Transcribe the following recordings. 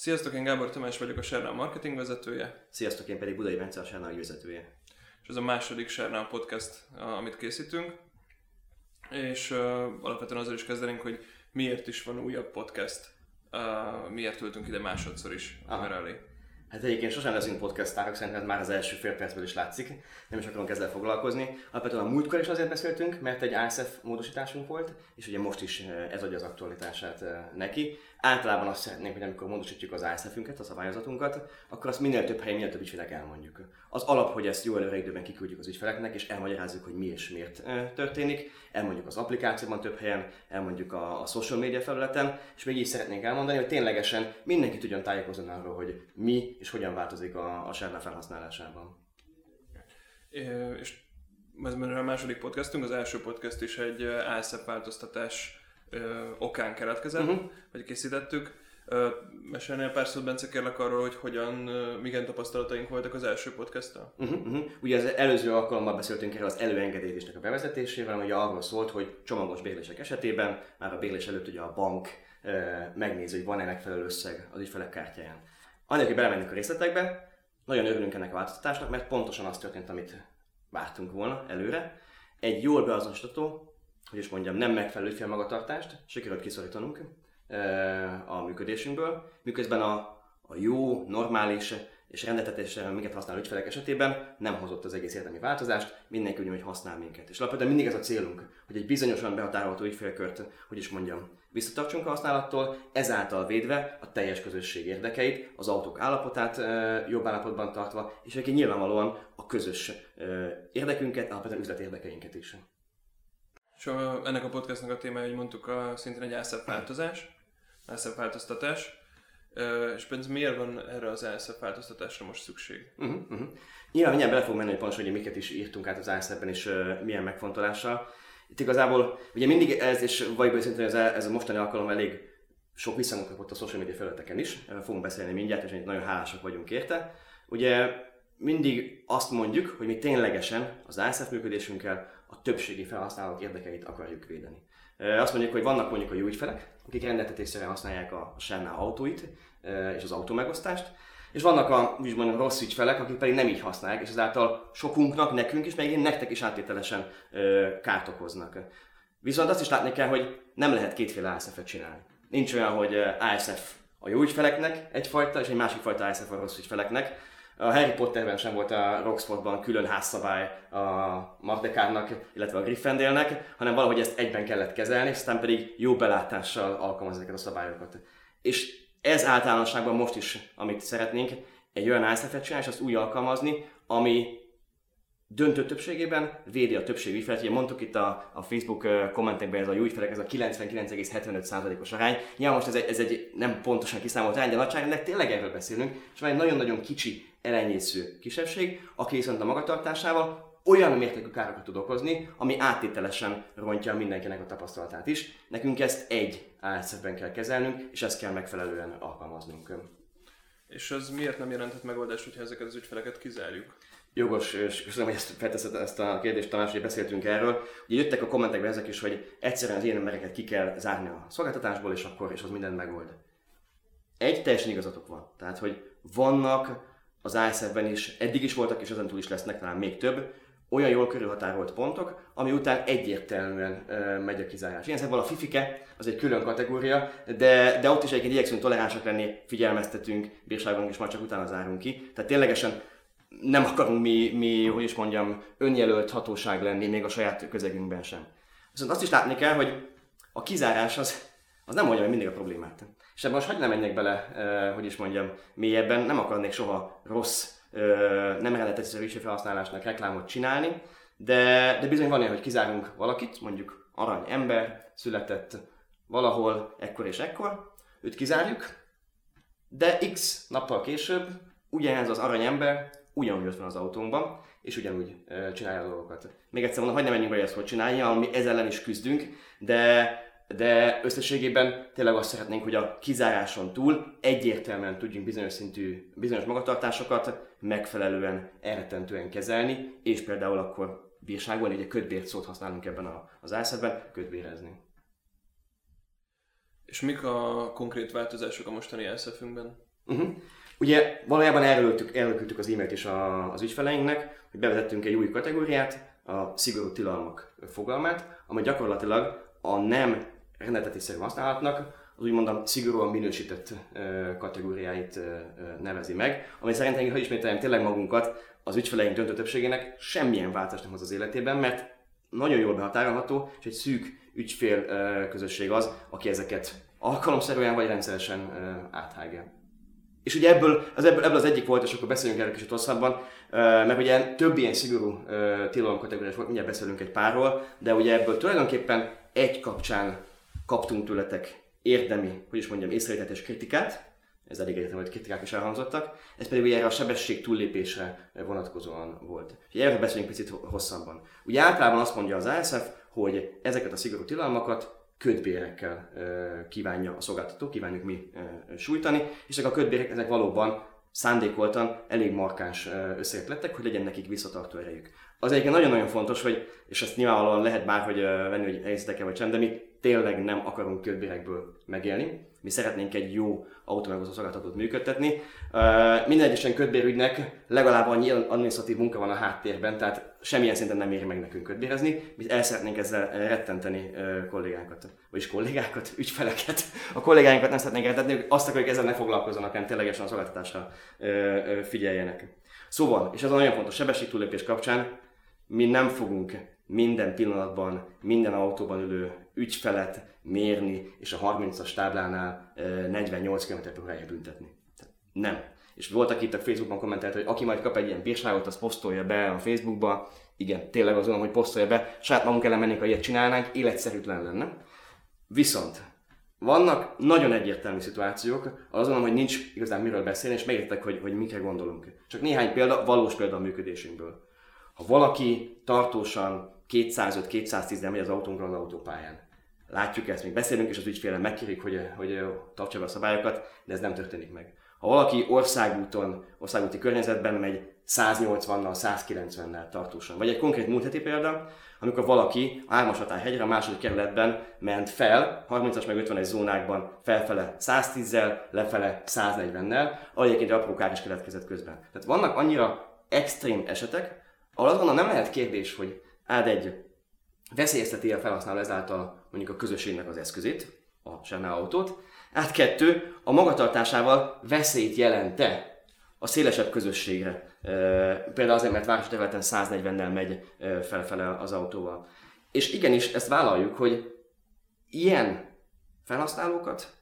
Sziasztok, én Gábor Tamás vagyok, a Sernál marketing vezetője. Sziasztok, én pedig Budai Bence, a Sernál vezetője. És ez a második Sernál podcast, amit készítünk. És uh, alapvetően azzal is kezdenénk, hogy miért is van újabb podcast, uh, miért ültünk ide másodszor is a elé. Hát egyébként sosem leszünk podcastárok, szerintem már az első fél percből is látszik, nem is akarunk ezzel foglalkozni. Alapvetően a múltkor is azért beszéltünk, mert egy ISF módosításunk volt, és ugye most is ez adja az aktualitását neki. Általában azt szeretnénk, hogy amikor módosítjuk az ISF-ünket, a szabályozatunkat, akkor azt minél több helyen, minél több ügyfelek elmondjuk. Az alap, hogy ezt jó előre időben kiküldjük az ügyfeleknek, és elmagyarázzuk, hogy mi és miért történik. Elmondjuk az applikációban több helyen, elmondjuk a, a social media felületen, és még így szeretnénk elmondani, hogy ténylegesen mindenki tudjon tájékozni arról, hogy mi és hogyan változik a, a Sherna felhasználásában. É, és ez már a második podcastunk, az első podcast is egy ASF változtatás ö, okán keletkezett, uh-huh. vagy készítettük. Mesélnél pár szót, Bence, kérlek arról, hogy hogyan, milyen tapasztalataink voltak az első podcasttal? Uh-huh, uh-huh. Ugye az előző alkalommal beszéltünk erről az előengedélyezésnek a bevezetésével, ami arról szólt, hogy csomagos bérlések esetében már a bérlés előtt ugye a bank megnézi, hogy van-e megfelelő összeg az ügyfelek kártyáján. Annak, hogy belemennek a részletekbe, nagyon örülünk ennek a változtatásnak, mert pontosan az történt, amit vártunk volna előre. Egy jól beazonosítható, hogy is mondjam, nem megfelelő ügyfélmagatartást sikerült kiszorítanunk a működésünkből, miközben a, a jó, normális és rendetetésre minket használó ügyfelek esetében nem hozott az egész érdemi változást, mindenki ugyanúgy használ minket. És alapvetően mindig ez a célunk, hogy egy bizonyosan behatárolható ügyfélkört, hogy is mondjam, visszatartsunk a használattól, ezáltal védve a teljes közösség érdekeit, az autók állapotát jobb állapotban tartva, és aki nyilvánvalóan a közös érdekünket, alapvetően üzlet érdekeinket is. És a, ennek a podcastnak a témája, hogy mondtuk, a, szintén egy ASZEP változás, ASZEP változtatás. És Bence, miért van erre az ASZEP változtatásra most szükség? Uh-huh, uh-huh. Nyilván mindjárt bele fog menni, hogy pontosan, hogy miket is írtunk át az ASZEP-ben, és uh, milyen megfontolással. Itt igazából, ugye mindig ez, és vagy szerintem ez, ez a mostani alkalom elég sok visszhangot kapott a social media felületeken is, fogunk beszélni mindjárt, és nagyon hálásak vagyunk érte. Ugye mindig azt mondjuk, hogy mi ténylegesen az ASZEP működésünkkel a többségi felhasználók érdekeit akarjuk védeni. Azt mondjuk, hogy vannak mondjuk a jó ügyfelek, akik rendeltetésszerűen használják a Sennel autóit és az autómegosztást, és vannak a úgy mondjam, rossz ügyfelek, akik pedig nem így használják, és ezáltal sokunknak, nekünk is, meg én nektek is áttételesen kárt okoznak. Viszont azt is látni kell, hogy nem lehet kétféle ASF-et csinálni. Nincs olyan, hogy ASF a jó ügyfeleknek egyfajta, és egy másik fajta ASF a rossz ügyfeleknek. A Harry Potterben sem volt a Roxfordban külön házszabály a Mardekárnak, illetve a Gryffindornek, hanem valahogy ezt egyben kellett kezelni, aztán pedig jó belátással alkalmazni ezeket a szabályokat. És ez általánosságban most is, amit szeretnénk, egy olyan ISF-et csinálni, és azt úgy alkalmazni, ami döntő többségében védi a többség ügyfelet. Ugye mondtuk itt a, a Facebook kommentekben, ez a jó ügyfelek, ez a 99,75%-os arány. Nyilván most ez egy, ez egy nem pontosan kiszámolt arány, de nagyságrendnek tényleg erről beszélünk, és van egy nagyon-nagyon kicsi elenyésző kisebbség, aki viszont a magatartásával olyan mértékű károkat tud okozni, ami áttételesen rontja mindenkinek a tapasztalatát is. Nekünk ezt egy álszebben kell kezelnünk, és ezt kell megfelelően alkalmaznunk. És az miért nem jelenthet megoldást, hogyha ezeket az ügyfeleket kizárjuk? Jogos, és köszönöm, hogy ezt felteszed ezt a kérdést, Tamás, hogy beszéltünk erről. Ugye jöttek a kommentekben ezek is, hogy egyszerűen az ilyen embereket ki kell zárni a szolgáltatásból, és akkor és az mindent megold. Egy teljesen igazatok van. Tehát, hogy vannak az ISF-ben is, eddig is voltak, és túl is lesznek talán még több, olyan jól körülhatárolt pontok, ami után egyértelműen ö, megy a kizárás. Ilyen szempontból a fifike az egy külön kategória, de, de ott is egyébként igyekszünk toleránsak lenni, figyelmeztetünk, bírságunk és majd csak utána zárunk ki. Tehát ténylegesen nem akarunk mi, mi, hogy is mondjam, önjelölt hatóság lenni, még a saját közegünkben sem. Viszont azt is látni kell, hogy a kizárás az, az nem mondja meg mindig a problémát. És ebben most hagyd nem menjek bele, eh, hogy is mondjam, mélyebben, nem akarnék soha rossz, eh, nem rendeltetésre felhasználásnak reklámot csinálni, de, de bizony van olyan, hogy kizárunk valakit, mondjuk arany ember, született valahol ekkor és ekkor, őt kizárjuk, de x nappal később ugyanez az arany ember ugyanúgy ott van az autónkban, és ugyanúgy uh, csinálja a dolgokat. Még egyszer mondom, hogy nem menjünk be, hogy ezt hogy csinálja, ami ezzel ellen is küzdünk, de, de összességében tényleg azt szeretnénk, hogy a kizáráson túl egyértelműen tudjunk bizonyos szintű, bizonyos magatartásokat megfelelően, elretentően kezelni, és például akkor bírságolni, egy ködbért szót használunk ebben az ászában, ködbérezni. És mik a konkrét változások a mostani elszefünkben? Uh-huh. Ugye valójában elküldtük, elküldtük az e-mailt is a, az ügyfeleinknek, hogy bevezettünk egy új kategóriát, a szigorú tilalmak fogalmát, amely gyakorlatilag a nem rendeltetésszerű használatnak az úgymond szigorúan minősített kategóriáit nevezi meg, ami szerintem, ha ismételjem tényleg magunkat, az ügyfeleink döntő többségének semmilyen változást nem hoz az életében, mert nagyon jól behatárolható, és egy szűk ügyfél közösség az, aki ezeket alkalomszerűen vagy rendszeresen áthágja. És ugye ebből az, ebből, ebből az egyik volt, és akkor beszélünk erről kicsit hosszabban, mert ugye több ilyen szigorú tilalom kategóriás volt, mindjárt beszélünk egy párról, de ugye ebből tulajdonképpen egy kapcsán kaptunk tőletek érdemi, hogy is mondjam, észrevételt kritikát, ez elég egyetem, hogy kritikák is elhangzottak, ez pedig ugye erre a sebesség túllépésre vonatkozóan volt. Ugye erről beszélünk picit hosszabban. Ugye általában azt mondja az ASF, hogy ezeket a szigorú tilalmakat ködbérekkel kívánja a szolgáltató, kívánjuk mi sújtani, és ezek a ködbérek ezek valóban szándékoltan elég markáns összegek lettek, hogy legyen nekik visszatartó erejük. Az egyébként nagyon-nagyon fontos, hogy, és ezt nyilvánvalóan lehet bárhogy venni, hogy helyzetek vagy sem, de mi tényleg nem akarunk ködbérekből megélni. Mi szeretnénk egy jó autómegosztó szolgáltatót működtetni. Minden egyesen ködbérügynek legalább annyi adminisztratív munka van a háttérben, tehát semmilyen szinten nem éri meg nekünk ködbérezni. Mi el szeretnénk ezzel rettenteni kollégánkat, vagyis kollégákat, ügyfeleket. A kollégáinkat nem szeretnénk rettenteni, azt akarjuk ezzel ne foglalkozzanak, hanem ténylegesen a szolgáltatásra figyeljenek. Szóval, és ez nagyon fontos sebességtúlépés kapcsán, mi nem fogunk minden pillanatban, minden autóban ülő ügyfelet mérni, és a 30-as táblánál 48 km h büntetni. Nem. És volt, aki itt a Facebookon kommentelt, hogy aki majd kap egy ilyen bírságot, az posztolja be a Facebookba. Igen, tényleg azon, hogy posztolja be. Saját magunk ellen mennénk, ha ilyet csinálnánk, életszerűtlen lenne. Viszont vannak nagyon egyértelmű szituációk, azon, hogy nincs igazán miről beszélni, és megértek, hogy, hogy mikre gondolunk. Csak néhány példa, valós példa a működésünkből. Ha valaki tartósan 205-210-en megy az autónkra az autópályán, látjuk ezt, még beszélünk, és az ügyfélen megkérjük, hogy, hogy tartsa be a szabályokat, de ez nem történik meg. Ha valaki országúton, országúti környezetben megy 180-nal, 190-nel tartósan, vagy egy konkrét múlt heti példa, amikor valaki 3 hegyre a második kerületben ment fel, 30-as meg 51 zónákban felfele 110-zel, lefele 140-nel, ahol egyébként apró kár is keletkezett közben. Tehát vannak annyira extrém esetek, ahol azt gondolom nem lehet kérdés, hogy ád egy veszélyezteti a felhasználó ezáltal mondjuk a közösségnek az eszközét, a Sennel autót, át kettő, a magatartásával veszélyt jelente a szélesebb közösségre. E, például azért, mert városi területen 140-nel megy felfele az autóval. És igenis, ezt vállaljuk, hogy ilyen felhasználókat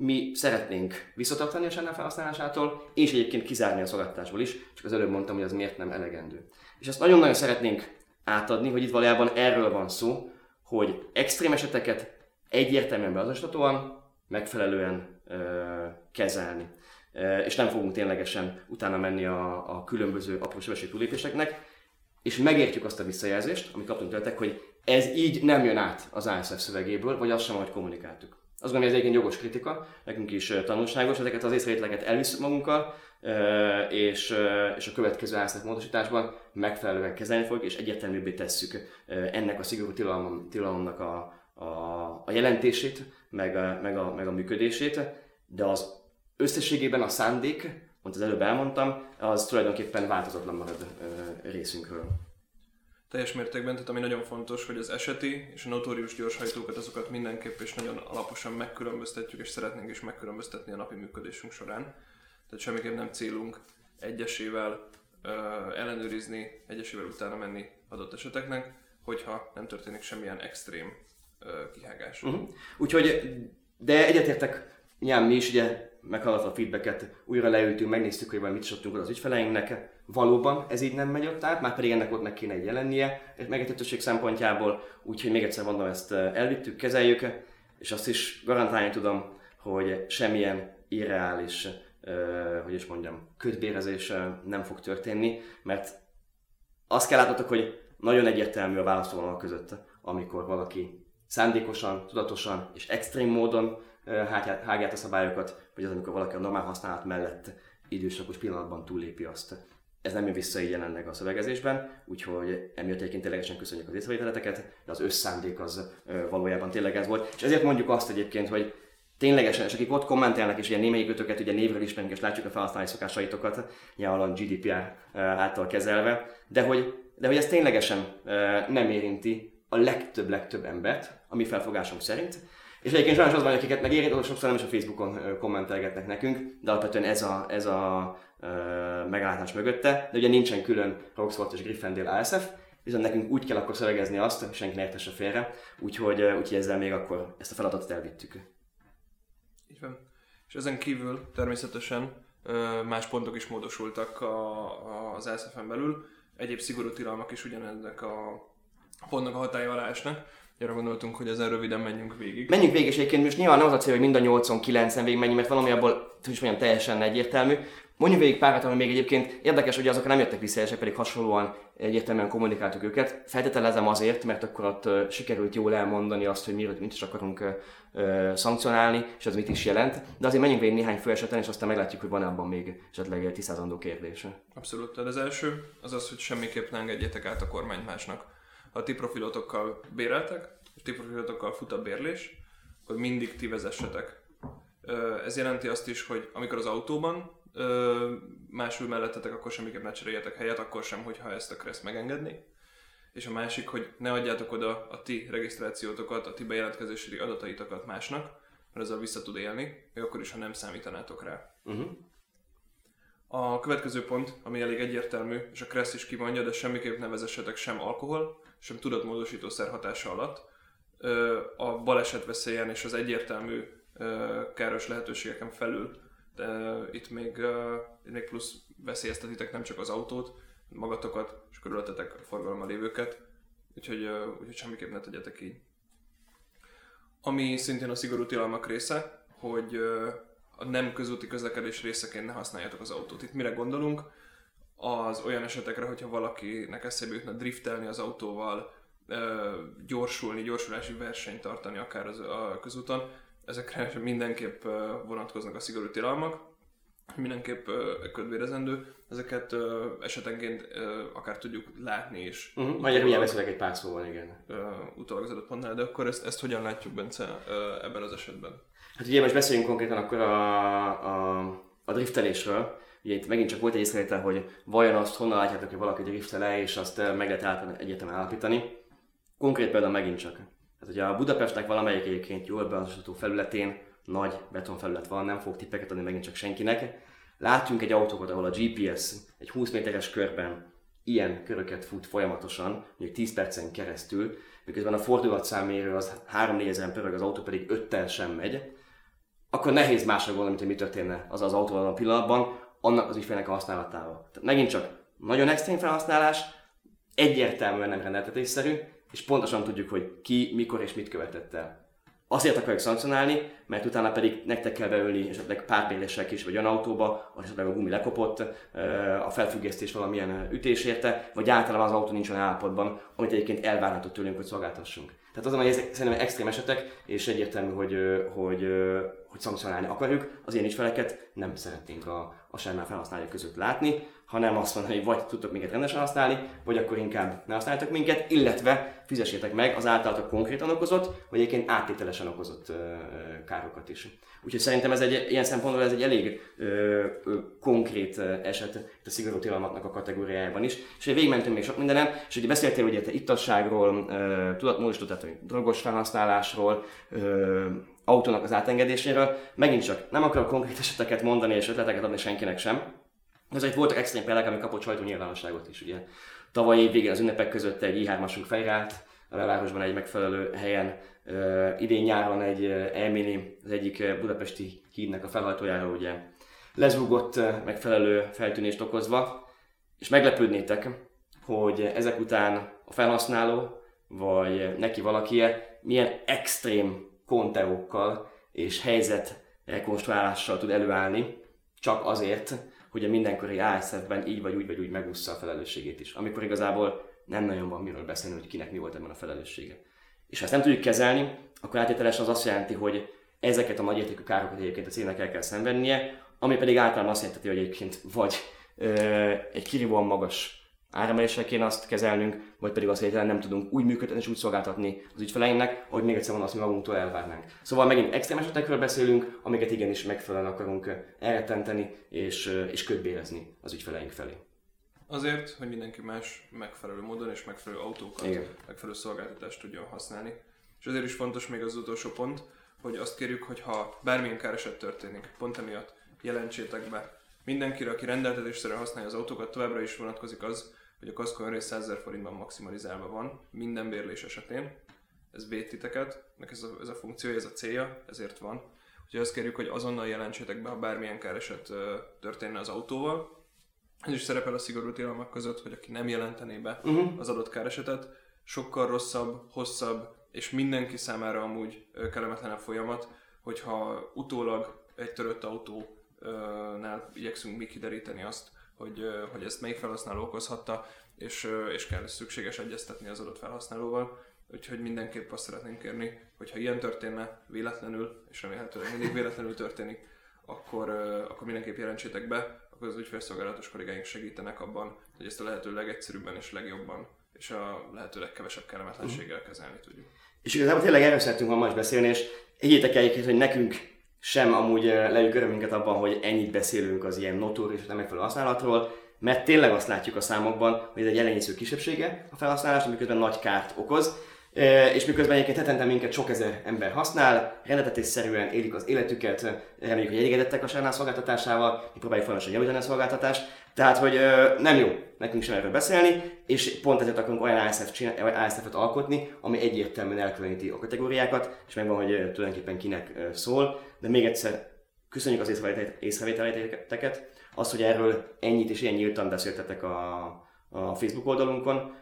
mi szeretnénk visszatartani a Channel felhasználásától, és egyébként kizárni a szolgáltatásból is, csak az előbb mondtam, hogy az miért nem elegendő. És ezt nagyon-nagyon szeretnénk átadni, hogy itt valójában erről van szó, hogy extrém eseteket egyértelműen beazonosítatóan, megfelelően ö, kezelni. E, és nem fogunk ténylegesen utána menni a, a különböző apró túlépéseknek, és megértjük azt a visszajelzést, amit kaptunk tőletek, hogy ez így nem jön át az ASF szövegéből, vagy azt sem, hogy kommunikáltuk. Azt gondolom, hogy ez egy jogos kritika, nekünk is tanulságos, ezeket az észrevételeket elviszünk magunkkal, és, és a következő ASF módosításban megfelelően kezelni fogjuk, és egyértelműbbé tesszük ennek a szigorú tilalom, tilalomnak a, a, a jelentését, meg a, meg, a, meg a működését, de az összességében a szándék, mint az előbb elmondtam, az tulajdonképpen változatlan marad részünkről. Teljes mértékben, tehát ami nagyon fontos, hogy az eseti és a notórius gyorshajtókat, azokat mindenképp és nagyon alaposan megkülönböztetjük, és szeretnénk is megkülönböztetni a napi működésünk során. Tehát semmiképp nem célunk egyesével ö, ellenőrizni, egyesével utána menni adott eseteknek, hogyha nem történik semmilyen extrém ö, kihágás. Uh-huh. Úgyhogy, de egyetértek, nyilván mi is ugye meghallgatva a feedbacket, újra leültünk, megnéztük, hogy mit is adtunk az ügyfeleinknek. Valóban ez így nem megy ott át, már pedig ennek ott meg kéne egy jelennie, megértetőség szempontjából, úgyhogy még egyszer mondom, ezt elvittük, kezeljük, és azt is garantálni tudom, hogy semmilyen irreális, hogy is mondjam, kötbérezés nem fog történni, mert azt kell látnotok, hogy nagyon egyértelmű a választóvonal között, amikor valaki szándékosan, tudatosan és extrém módon hágják a szabályokat, vagy az, amikor valaki a normál használat mellett időszakos pillanatban túllépi azt. Ez nem jön vissza így jelenleg a szövegezésben, úgyhogy emiatt egyébként ténylegesen köszönjük az észrevételeteket, de az összándék az valójában tényleg ez volt. És ezért mondjuk azt egyébként, hogy ténylegesen, és akik ott kommentelnek, és ilyen némelyik ötöket ugye névről ismerünk, és látjuk a felhasználói szokásaitokat, nyilvánvalóan GDPR által kezelve, de hogy, de hogy ez ténylegesen nem érinti a legtöbb-legtöbb embert, a mi felfogásunk szerint, és egyébként sajnos az van, akiket megérint, ott sokszor nem is a Facebookon kommentelgetnek nekünk, de alapvetően ez a, ez a e, megállítás mögötte, de ugye nincsen külön Roxford és Gryffindor ASF, viszont nekünk úgy kell akkor szövegezni azt, hogy senki ne értesse félre, úgyhogy, úgyhogy ezzel még akkor ezt a feladatot elvittük. Így van. És ezen kívül természetesen más pontok is módosultak az ASF-en belül, egyéb szigorú tilalmak is ugyanennek a pontnak a hatája alá esnek. Arra gondoltunk, hogy ezen röviden menjünk végig. Menjünk végig, és egyébként most nyilván nem az a cél, hogy mind a 89-en végig menjünk, mert valami abból, hogy is mondjam, teljesen egyértelmű. Mondjuk végig párat, ami még egyébként érdekes, hogy azok nem jöttek vissza, és pedig hasonlóan egyértelműen kommunikáltuk őket. Feltételezem azért, mert akkor ott sikerült jól elmondani azt, hogy miről, mit is akarunk uh, szankcionálni, és ez mit is jelent. De azért menjünk végig néhány fő eseten, és aztán meglátjuk, hogy van abban még esetleg tisztázandó kérdése. Abszolút. Tehát az első az az, hogy semmiképp ne engedjétek át a kormányt másnak ha ti profilotokkal béreltek, és ti profilotokkal fut a bérlés, akkor mindig ti vezessetek. Ez jelenti azt is, hogy amikor az autóban másul mellettetek, akkor semmiképp ne cseréljetek helyet, akkor sem, hogyha ezt a Kressz megengedni. És a másik, hogy ne adjátok oda a ti regisztrációtokat, a ti bejelentkezési adataitokat másnak, mert ezzel vissza tud élni, még akkor is, ha nem számítanátok rá. Uh-huh. A következő pont, ami elég egyértelmű, és a Kressz is kimondja, de semmiképp ne vezessetek sem alkohol, sem tudatmódosítószer hatása alatt a baleset veszélyen és az egyértelmű káros lehetőségeken felül. De itt még, még plusz veszélyeztetitek nem csak az autót, magatokat és körülöttetek a forgalommal lévőket, úgyhogy, úgyhogy semmiképp ne tegyetek így. Ami szintén a szigorú tilalmak része, hogy a nem közúti közlekedés részeként ne használjátok az autót. Itt mire gondolunk? Az olyan esetekre, hogyha valakinek eszébe jutna driftelni az autóval, gyorsulni, gyorsulási versenyt tartani akár az, a közúton, ezekre mindenképp vonatkoznak a szigorú tilalmak, mindenképp ködvérezendő, ezeket esetenként akár tudjuk látni is. Uh-huh. Majd milyen beszélek egy pár szóval, igen. Utólag az adott pontnál, de akkor ezt, ezt hogyan látjuk, Bence, ebben az esetben? Hát ugye most beszéljünk konkrétan akkor a, a, a driftelésről. Ugye itt megint csak volt egy észrevétel, hogy vajon azt honnan látjátok, hogy valaki driftele, és azt meg lehet egyetemen állapítani. Konkrét például megint csak. Tehát ugye a Budapestnek valamelyik egyébként jól beazonosítható felületén nagy betonfelület van, nem fog tippeket adni megint csak senkinek. Látjunk egy autókat, ahol a GPS egy 20 méteres körben ilyen köröket fut folyamatosan, mondjuk 10 percen keresztül, miközben a fordulatszámérő az 3-4 ezer pörög, az autó pedig 5 sem megy, akkor nehéz másra gondolni, hogy mi történne az az autóval a pillanatban, annak az ügyfélnek a használatával. Tehát megint csak nagyon extrém felhasználás, egyértelműen nem rendeltetésszerű, és pontosan tudjuk, hogy ki, mikor és mit követett el. Azért akarjuk szankcionálni, mert utána pedig nektek kell beülni esetleg pár is, vagy olyan autóba, vagy esetleg a gumi lekopott, a felfüggesztés valamilyen ütés érte, vagy általában az autó nincs olyan állapotban, amit egyébként elvárható tőlünk, hogy szolgáltassunk. Tehát azon, hogy ezek szerintem extrém esetek, és egyértelmű, hogy, hogy, hogy szankcionálni akarjuk, az ilyen ügyfeleket nem szeretnénk a, a semmel felhasználók között látni, hanem azt mondani, hogy vagy tudtok minket rendesen használni, vagy akkor inkább ne használjátok minket, illetve fizessétek meg az általatok konkrétan okozott, vagy egyébként áttételesen okozott károkat is. Úgyhogy szerintem ez egy, ilyen szempontból ez egy elég ö, ö, konkrét eset itt a szigorú tilalmaknak a kategóriájában is. És végigmentünk még sok mindenen, és ugye beszéltél ugye te ittasságról, tudatmódosító, tehát drogos felhasználásról, ö, autónak az átengedéséről. Megint csak nem akarok konkrét eseteket mondani és ötleteket adni senkinek sem. Ezért voltak extrém példák, ami kapott sajtó nyilvánosságot is. Ugye. Tavaly év végén az ünnepek között egy i3-asunk fejrált, a belvárosban egy megfelelő helyen, uh, idén nyáron egy uh, az egyik budapesti hídnek a felhajtójára ugye lezúgott uh, megfelelő feltűnést okozva, és meglepődnétek, hogy ezek után a felhasználó, vagy neki valakie milyen extrém konteókkal és helyzet rekonstruálással tud előállni, csak azért, hogy a mindenkori ASF-ben így vagy úgy vagy úgy megúszza a felelősségét is. Amikor igazából nem nagyon van miről beszélni, hogy kinek mi volt ebben a felelőssége. És ha ezt nem tudjuk kezelni, akkor áttételesen az azt jelenti, hogy ezeket a nagyértékű károkat egyébként a cégnek el kell szenvednie, ami pedig általában azt jelenti, hogy egyébként vagy ö, egy kirívóan magas áremeléssel kéne azt kezelnünk, vagy pedig azt, hogy nem tudunk úgy működni és úgy szolgáltatni az ügyfeleinknek, hogy még egyszer van azt, mi magunktól elvárnánk. Szóval megint extrém esetekről beszélünk, amiket igenis megfelelően akarunk elrettenteni és, és ködbérezni az ügyfeleink felé. Azért, hogy mindenki más megfelelő módon és megfelelő autókat, Igen. megfelelő szolgáltatást tudjon használni. És azért is fontos még az utolsó pont, hogy azt kérjük, hogy ha bármilyen káreset történik, pont emiatt jelentsétek be. Mindenkire, aki rendeltetésre használja az autókat, továbbra is vonatkozik az, hogy a kaszkó önrész 100 000 forintban maximalizálva van minden bérlés esetén. Ez véd titeket, ez a, ez a funkciója, ez a célja, ezért van. Úgyhogy azt kérjük, hogy azonnal jelentsétek be, ha bármilyen káreset történne az autóval. Ez is szerepel a szigorú tilalmak között, hogy aki nem jelentené be uh-huh. az adott káresetet, sokkal rosszabb, hosszabb és mindenki számára amúgy kellemetlenebb folyamat, hogyha utólag egy törött autónál igyekszünk mi kideríteni azt, hogy, hogy ezt melyik felhasználó okozhatta, és, és kell szükséges egyeztetni az adott felhasználóval. Úgyhogy mindenképp azt szeretnénk kérni, hogy ha ilyen történne véletlenül, és remélhetőleg mindig véletlenül történik, akkor, akkor mindenképp jelentsétek be, akkor az ügyfélszolgálatos kollégáink segítenek abban, hogy ezt a lehető legegyszerűbben és legjobban és a lehető legkevesebb kellemetlenséggel kezelni tudjuk. És igazából tényleg erről szeretünk ma most beszélni, és higgyétek el hogy nekünk sem amúgy lejük örömünket abban, hogy ennyit beszélünk az ilyen notór és nem megfelelő használatról, mert tényleg azt látjuk a számokban, hogy ez egy elenyésző kisebbsége a felhasználás, amiközben nagy kárt okoz, és miközben egyébként hetente minket sok ezer ember használ, rendetetésszerűen élik az életüket, reméljük, hogy elégedettek a Sárnál szolgáltatásával, mi próbáljuk folyamatosan javítani a szolgáltatást, tehát, hogy nem jó nekünk sem erről beszélni, és pont ezért akarunk olyan ASF-et alkotni, ami egyértelműen elkülöníti a kategóriákat, és megvan, hogy tulajdonképpen kinek szól. De még egyszer köszönjük az észrevételeteket, az, hogy erről ennyit és ilyen nyíltan beszéltetek a, a Facebook oldalunkon.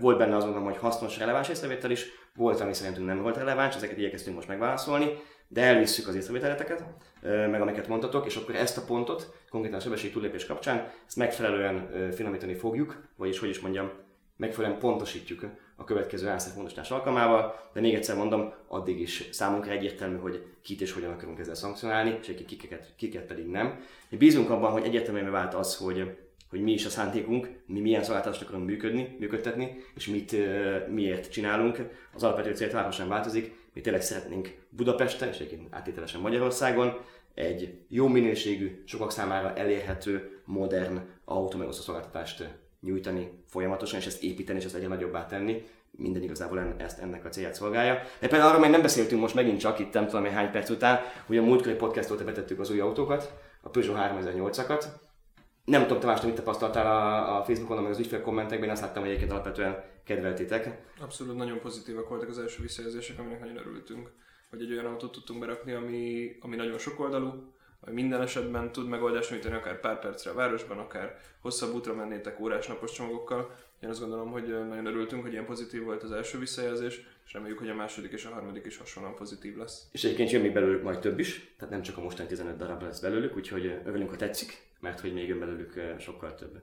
Volt benne azon, hogy hasznos, releváns észrevétel is, volt, ami szerintünk nem volt releváns, ezeket igyekeztünk most megválaszolni de elvisszük az észrevételeteket, meg amiket mondtatok, és akkor ezt a pontot, konkrétan a sebesség túllépés kapcsán, ezt megfelelően finomítani fogjuk, vagyis hogy is mondjam, megfelelően pontosítjuk a következő ASZF módosítás alkalmával, de még egyszer mondom, addig is számunkra egyértelmű, hogy kit és hogyan akarunk ezzel szankcionálni, és kiket, kiket pedig nem. Mi bízunk abban, hogy egyértelműen vált az, hogy hogy mi is a szándékunk, mi milyen szolgáltatást akarunk működni, működtetni, és mit, miért csinálunk. Az alapvető cél sem változik, mi tényleg szeretnénk Budapesten, és egyébként áttételesen Magyarországon egy jó minőségű, sokak számára elérhető, modern autómegosztó szolgáltatást nyújtani folyamatosan, és ezt építeni, és ezt egyre nagyobbá tenni. Minden igazából ezt ennek a célját szolgálja. De például arról még nem beszéltünk most megint csak itt, nem tudom hány perc után, hogy a múltkori podcast óta betettük az új autókat, a Peugeot 3008-akat, nem tudom, Tamás, te mit tapasztaltál a, a Facebookon, meg az ügyfél kommentekben, én azt láttam, hogy egyébként alapvetően kedveltétek. Abszolút nagyon pozitívak voltak az első visszajelzések, aminek nagyon örültünk, hogy egy olyan autót tudtunk berakni, ami, ami nagyon sokoldalú, ami minden esetben tud megoldást nyújtani, akár pár percre a városban, akár hosszabb útra mennétek órás napos csomagokkal. Én azt gondolom, hogy nagyon örültünk, hogy ilyen pozitív volt az első visszajelzés, és reméljük, hogy a második és a harmadik is hasonlóan pozitív lesz. És egyébként jön még belőlük majd több is, tehát nem csak a mostani 15 darab lesz belőlük, úgyhogy örülünk, ha tetszik, mert hogy még jön belőlük sokkal több.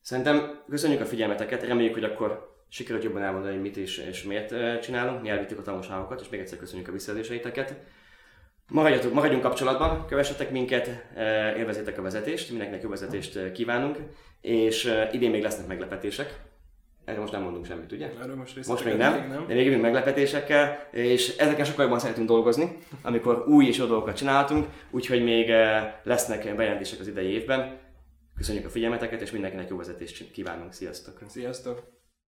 Szerintem köszönjük a figyelmeteket, reméljük, hogy akkor sikerült jobban elmondani, mit is és miért csinálunk, mi elvittük a tanulságokat, és még egyszer köszönjük a visszajelzéseiteket. Maradjatok, maradjunk kapcsolatban, kövessetek minket, élvezétek a vezetést, mindenkinek jó vezetést kívánunk, és idén még lesznek meglepetések. Erről most nem mondunk semmit, ugye? Erről most, most még nem, még nem, de még jövünk meglepetésekkel, és ezeken sokkal jobban szeretünk dolgozni, amikor új és jó dolgokat csináltunk, úgyhogy még lesznek bejelentések az idei évben. Köszönjük a figyelmeteket, és mindenkinek jó vezetést kívánunk. Sziasztok! Sziasztok!